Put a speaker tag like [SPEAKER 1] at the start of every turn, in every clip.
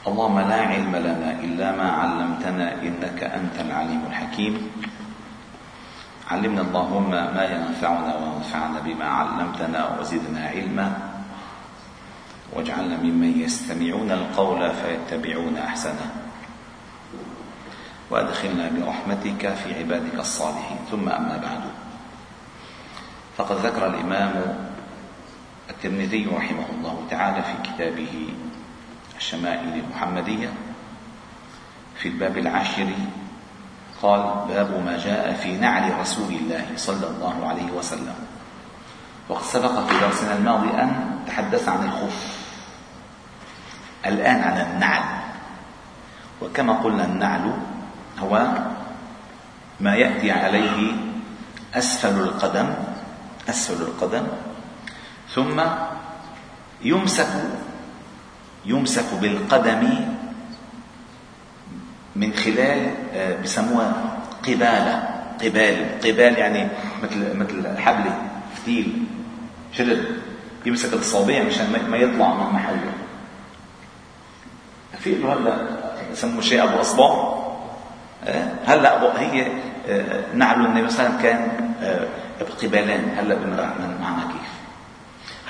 [SPEAKER 1] اللهم لا علم لنا إلا ما علمتنا إنك أنت العليم الحكيم. علمنا اللهم ما ينفعنا وانفعنا بما علمتنا وزدنا علما. واجعلنا ممن يستمعون القول فيتبعون أحسنه. وأدخلنا برحمتك في عبادك الصالحين. ثم أما بعد. فقد ذكر الإمام الترمذي رحمه الله تعالى في كتابه الشمائل المحمدية في الباب العاشر قال باب ما جاء في نعل رسول الله صلى الله عليه وسلم. وقد سبق في درسنا الماضي أن تحدث عن الخف الآن عن النعل. وكما قلنا النعل هو ما يأتي عليه أسفل القدم أسفل القدم ثم يمسك يمسك بالقدم من خلال آه، بسموها قبالة. قبال قبال يعني مثل مثل حبل فتيل شرد يمسك الصابع مشان ما يطلع من محله. في له هلا بسموه شيء أبو أصبع. آه، هلا ابو هي آه، نعل النبي صلى الله عليه وسلم كان بقبالين هلا كيف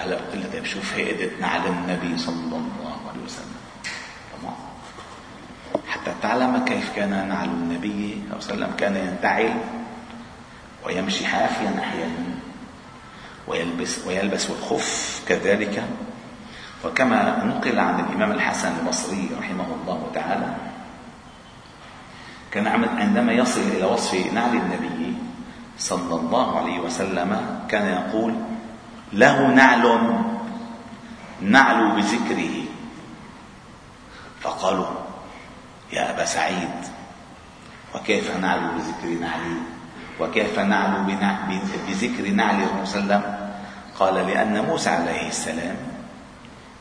[SPEAKER 1] هلا بقول لك طيب شوف هيئه نعل النبي صلى الله عليه وسلم؟ تمام حتى تعلم كيف كان نعل النبي صلى الله عليه وسلم. كان ينتعل ويمشي حافيا أحيانا ويلبس ويلبس الخف كذلك. وكما نقل عن الإمام الحسن البصري رحمه الله تعالى كان عندما يصل إلى وصف نعل النبي صلى الله عليه وسلم كان يقول له نعل نعل بذكره. فقالوا يا أبا سعيد وكيف نعل بذكر نعلي وكيف نعل بذكر نعل الرسول صلى الله عليه وسلم؟ قال لأن موسى عليه السلام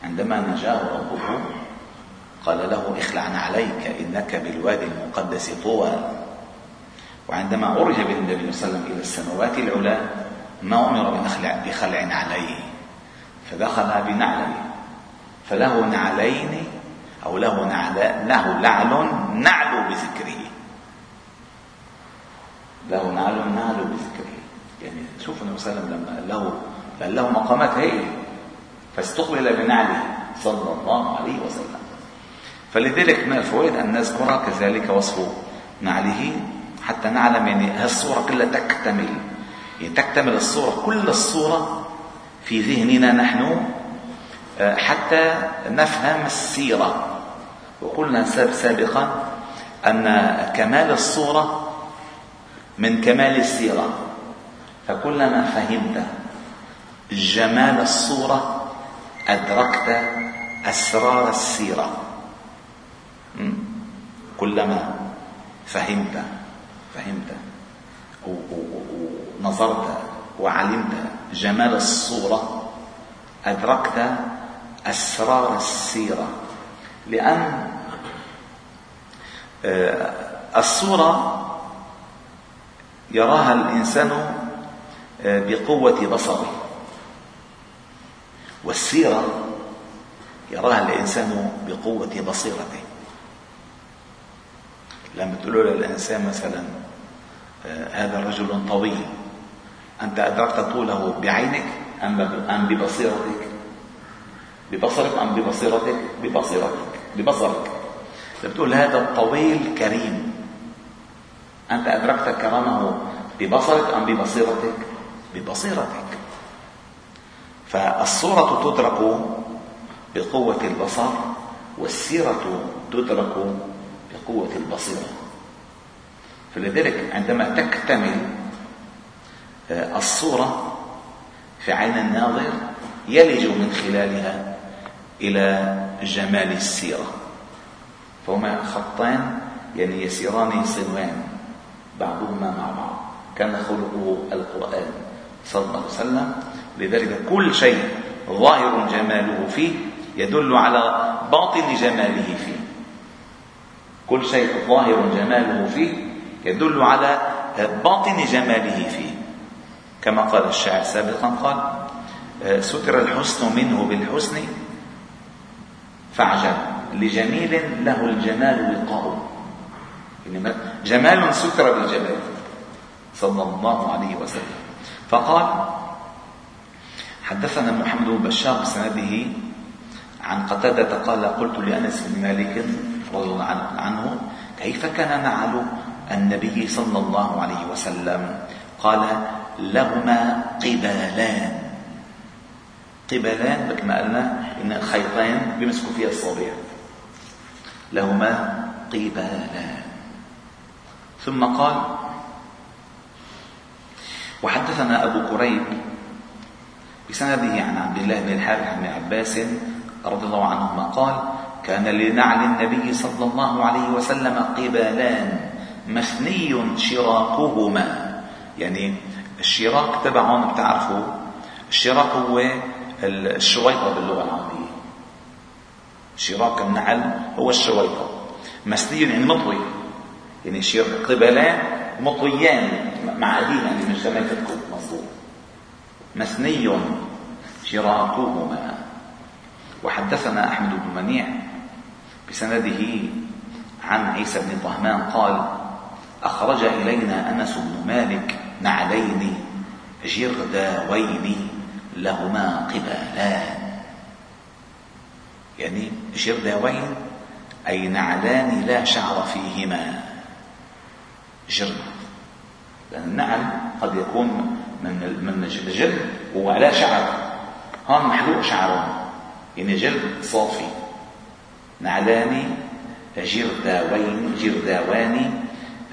[SPEAKER 1] عندما نجاه ربه قال له اخلع عليك إنك بالوادي المقدس طوى. وعندما عرج بالنبي صلى الله عليه وسلم إلى السماوات العلى ما أمر بخلع, بخلع عليه فدخل بنعلين فله نعلين أو له نعل له لعل نعل بذكره. له نعل نعل بذكره. يعني شوف النبي صلى الله عليه وسلم لما له بل له مقامات هائله فاستقبل بنعله صلى الله عليه وسلم. فلذلك من الفوائد أن نذكر كذلك وصف نعله حتى نعلم يعني هالصورة كلها تكتمل. تكتمل الصورة كل الصورة في ذهننا نحن آه، حتى نفهم السيرة. وقلنا سابقا أن كمال الصورة من كمال السيرة. فكلما فهمت؟ جمال الصورة أدركت أسرار السيرة. كلما فهمت فهمت. ونظرت وعلمت جمال الصورة أدركت أسرار السيرة. لأن آه، الصورة يراها الإنسان آه، بقوة بصره. والسيرة يراها الإنسان بقوة بصيرته. لما تقول للإنسان مثلا آه، هذا رجل طويل أنت أدركت طوله بعينك أم ببصيرتك؟ ببصرك أم ببصيرتك؟ ببصيرتك ببصرك بتقول هذا الطويل كريم أنت أدركت كرمه ببصرك أم ببصيرتك؟ ببصيرتك فالصورة تدرك بقوة البصر والسيرة تدرك بقوة البصيرة فلذلك عندما تكتمل الصورة في عين الناظر يلج من خلالها إلى جمال السيرة. فهما خطان يعني يسيران صنوان بعضهما مع بعض كان خلقه القرآن صلى الله عليه وسلم. لذلك كل شيء ظاهر جماله فيه يدل على باطن جماله فيه. كل شيء ظاهر جماله فيه يدل على باطن جماله فيه. كما قال الشاعر سابقا قال ستر الحسن منه بالحسن فعجب لجميل له الجمال وقاء يعني جمال ستر بالجمال. صلى الله عليه وسلم. فقال حدثنا محمد بن بشار بسنده عن قتادة قال قلت لأنس بن مالك رضي الله عنه كيف كان نعل النبي صلى الله عليه وسلم؟ قال لهما قبالان قبلان مثل ما قلنا إن الخيطين بيمسكوا فيها الصابع لهما قبالان ثم قال وحدثنا أبو كريب بسنده عن عبد الله بن الحارث بن عباس رضي الله عنهما قال كان لنعل النبي صلى الله عليه وسلم قبالان مثني شراكهما يعني الشراك تبعهم بتعرفوا الشراك هو الشويطة باللغة العربية. شراك النعل هو الشويطة مسني يعني مطوي. يعني قبلان مطويان مع أبينا يعني زي ما تكون مظبوط مثني شراكهما. وحدثنا أحمد بن منيع بسنده عن عيسى بن طهمان قال أخرج إلينا أنس بن مالك نعلين جرداوين لهما قبالان. يعني جرداوين أي نعلان لا شعر فيهما. جرد لأن النعل قد يكون من من الجلد وعلى شعر. هون محلوق شعرهم يعني جلد صافي. نعلان جرداوين جرداوان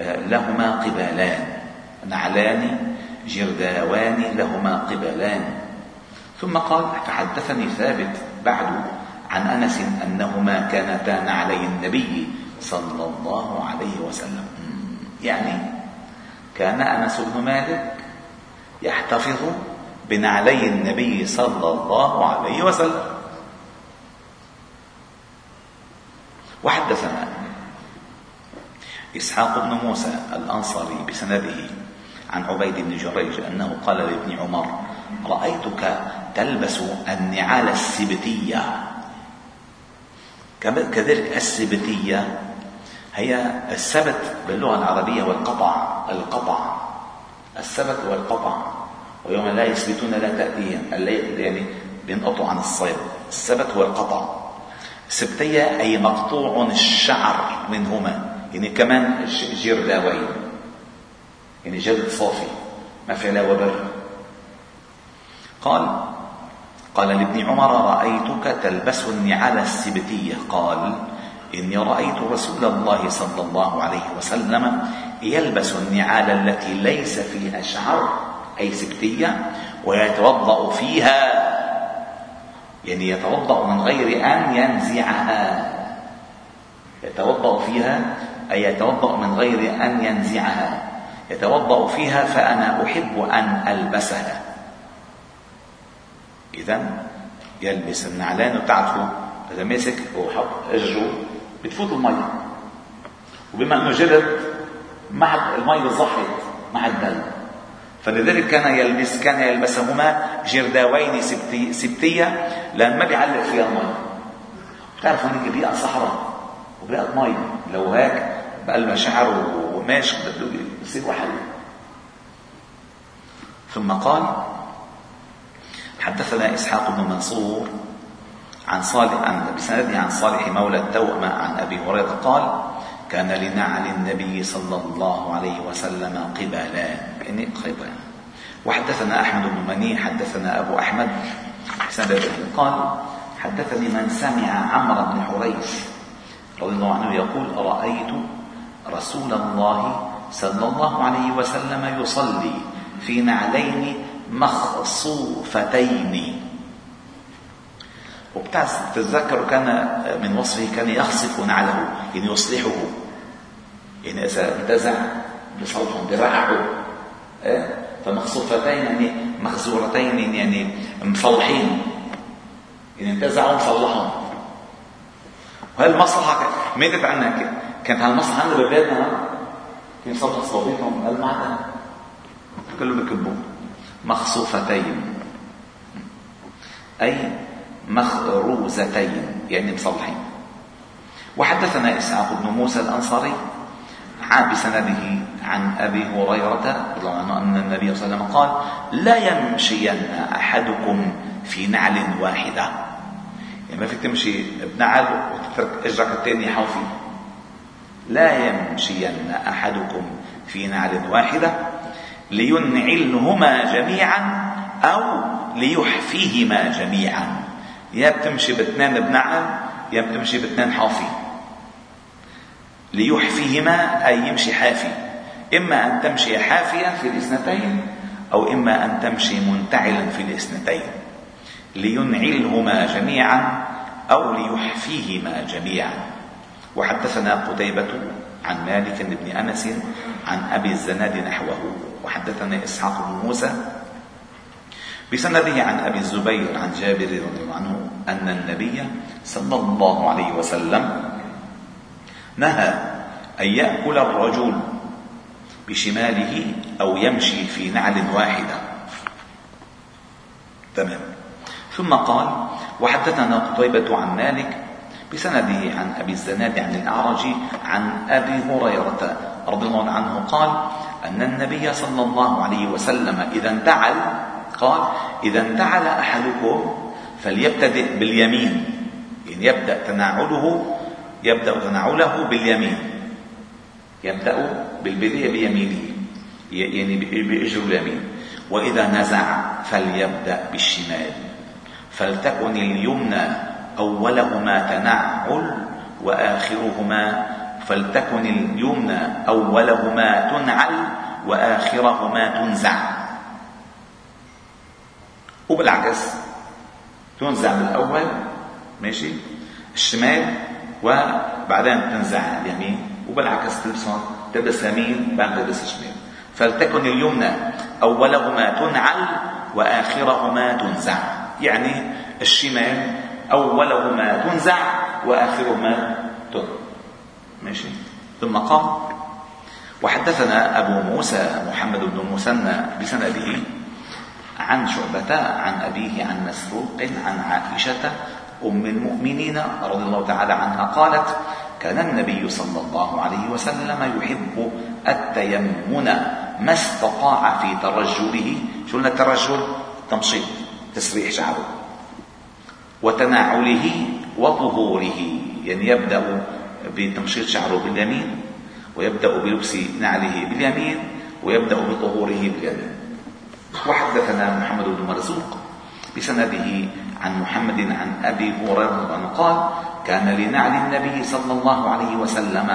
[SPEAKER 1] آه، لهما قبالان. نعلان جرداوان لهما قبلان. ثم قال فحدثني ثابت بعد عن أنس أنهما كانتا نعلي النبي صلى الله عليه وسلم. يعني كان أنس بن مالك يحتفظ بنعلي النبي صلى الله عليه وسلم. وحدثنا إسحاق بن موسى الأنصاري بسنده. عن عبيد بن جريج أنه قال لابن عمر رأيتك تلبس النعال السبتية. كذلك السبتية هي السبت باللغة العربية والقطع القطع. السبت والقطع. ويوم لا يسبتون لا تأتيهم يعني بينقطعوا عن الصيد. السبت هو القطع السبتية أي مقطوع الشعر منهما يعني كمان جرداوين يعني جلد صافي ما في لا وبر. قال قال لابن عمر رأيتك تلبس النعال السبتية. قال إني رأيت رسول الله صلى الله عليه وسلم يلبس النعال التي ليس فيها شعر أي سبتية ويتوضأ فيها. يعني يتوضأ من غير أن ينزعها. يتوضأ فيها أي يتوضأ من غير أن ينزعها. يتوضأ فيها فأنا أحب أن ألبسها إذا يلبس النعلان وتعرفوا إذا ماسك وحط اجره بتفوت المي وبما إنه جلد ما حد المي زحت ما حد دل فلذلك كان يلبس كان يلبسهما جرداوين سبتي سبتية لأن ما بيعلق فيها المي بتعرفوا هنيك بيئة صحراء وبيئة مي لو هيك بقلبها شعر بده يصير واحد. ثم قال حدثنا إسحاق بن منصور عن صالح عن بسنده عن صالح مولى التوأمة عن أبي هريرة قال كان لنعل النبي صلى الله عليه وسلم قبالان يعني خيطان وحدثنا أحمد بن مني حدثنا أبو أحمد سند قال حدثني من سمع عمرو بن حريث رضي الله عنه يقول رأيت رسول الله صلى الله عليه وسلم يصلي في نعلين مخصوفتين. وبتتذكر كان من وصفه كان يخصف نعله يعني يصلحه. يعني إذا انتزع بصوتهم برعه إيه؟ فمخصوفتين يعني مخزورتين يعني مصلحين. يعني انتزعوا مصلحهم وهالمصلحه ماتت عنا كانت هالمصلحة عندنا ببلادنا. في صوت صوتهم المعنى. كله بكبوا مخصوفتين. أي مخروزتين يعني مصلحين. وحدثنا إسحاق بن موسى الأنصاري بسنده عن أبي هريرة رضي الله عنه أن النبي صلى الله عليه وسلم قال لا يمشين أحدكم في نعل واحدة. يعني ما فيك تمشي بنعل وتترك إجرك الثاني حوفي. لا يمشين أحدكم في نعل واحدة لينعلهما جميعا أو ليحفيهما جميعا. يا بتمشي باثنين بنعل يا بتمشي باثنين حافي. ليحفيهما أي يمشي حافي. إما أن تمشي حافيا في الاثنتين أو إما أن تمشي منتعلا في الاثنتين. لينعلهما جميعا أو ليحفيهما جميعا. وحدثنا قتيبة عن مالك بن أنس عن أبي الزناد نحوه وحدثنا إسحاق بن موسى بسنده عن أبي الزبير عن جابر رضي الله عنه أن النبي صلى الله عليه وسلم نهى أن يأكل الرجل بشماله أو يمشي في نعل واحدة. تمام. ثم قال وحدثنا قطيبة عن مالك بسنده عن أبي الزناد عن الأعرج عن أبي هريرة رضي الله عنه قال أن النبي صلى الله عليه وسلم إذا انتعل قال إذا انتعل أحدكم فليبتدئ باليمين. يعني يبدأ تناعله يبدأ تناعله باليمين. يبدأ بالبداية بيمينه يعني بإجر اليمين. وإذا نزع فليبدأ بالشمال. فلتكن اليمنى أولهما تنعل وآخرهما فلتكن اليمنى أولهما تنعل وآخرهما تنزع. وبالعكس تنزع بالأول ماشي الشمال وبعدين تنزع اليمين وبالعكس تلبسهم تلبس يمين بعد تلبس الشمال فلتكن اليمنى أولهما تنعل وآخرهما تنزع. يعني الشمال أولهما تنزع وآخرهما تن. ماشي. ثم قال وحدثنا أبو موسى محمد بن المثنى بسنده عن شعبة عن أبيه عن مسروق عن عائشة أم المؤمنين رضي الله تعالى عنها قالت كان النبي صلى الله عليه وسلم يحب التيمن ما استطاع في ترجله. شو الترجل؟ تمشيط تسريح شعره. وتناعله وظهوره يعني يبدأ بتمشيط شعره باليمين ويبدأ بلبس نعله باليمين ويبدأ بظهوره باليمين. وحدثنا محمد بن مرزوق بسنده عن محمد عن أبي هريرة قال كان لنعل النبي صلى الله عليه وسلم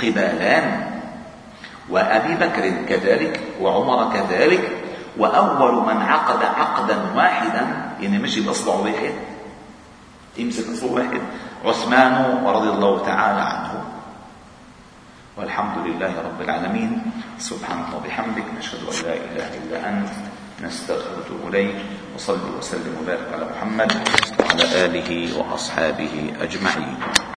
[SPEAKER 1] قبالان وأبي بكر كذلك وعمر كذلك وأول من عقد عقدا واحدا يعني مشي بأصبع واحد. يمسك أصبع واحد عثمان رضي الله تعالى عنه. والحمد لله رب العالمين. سبحانك وبحمدك نشهد أن لا إله إلا أنت نستغفرك إليك وصلي وسلم وبارك على محمد وعلى آله وأصحابه أجمعين.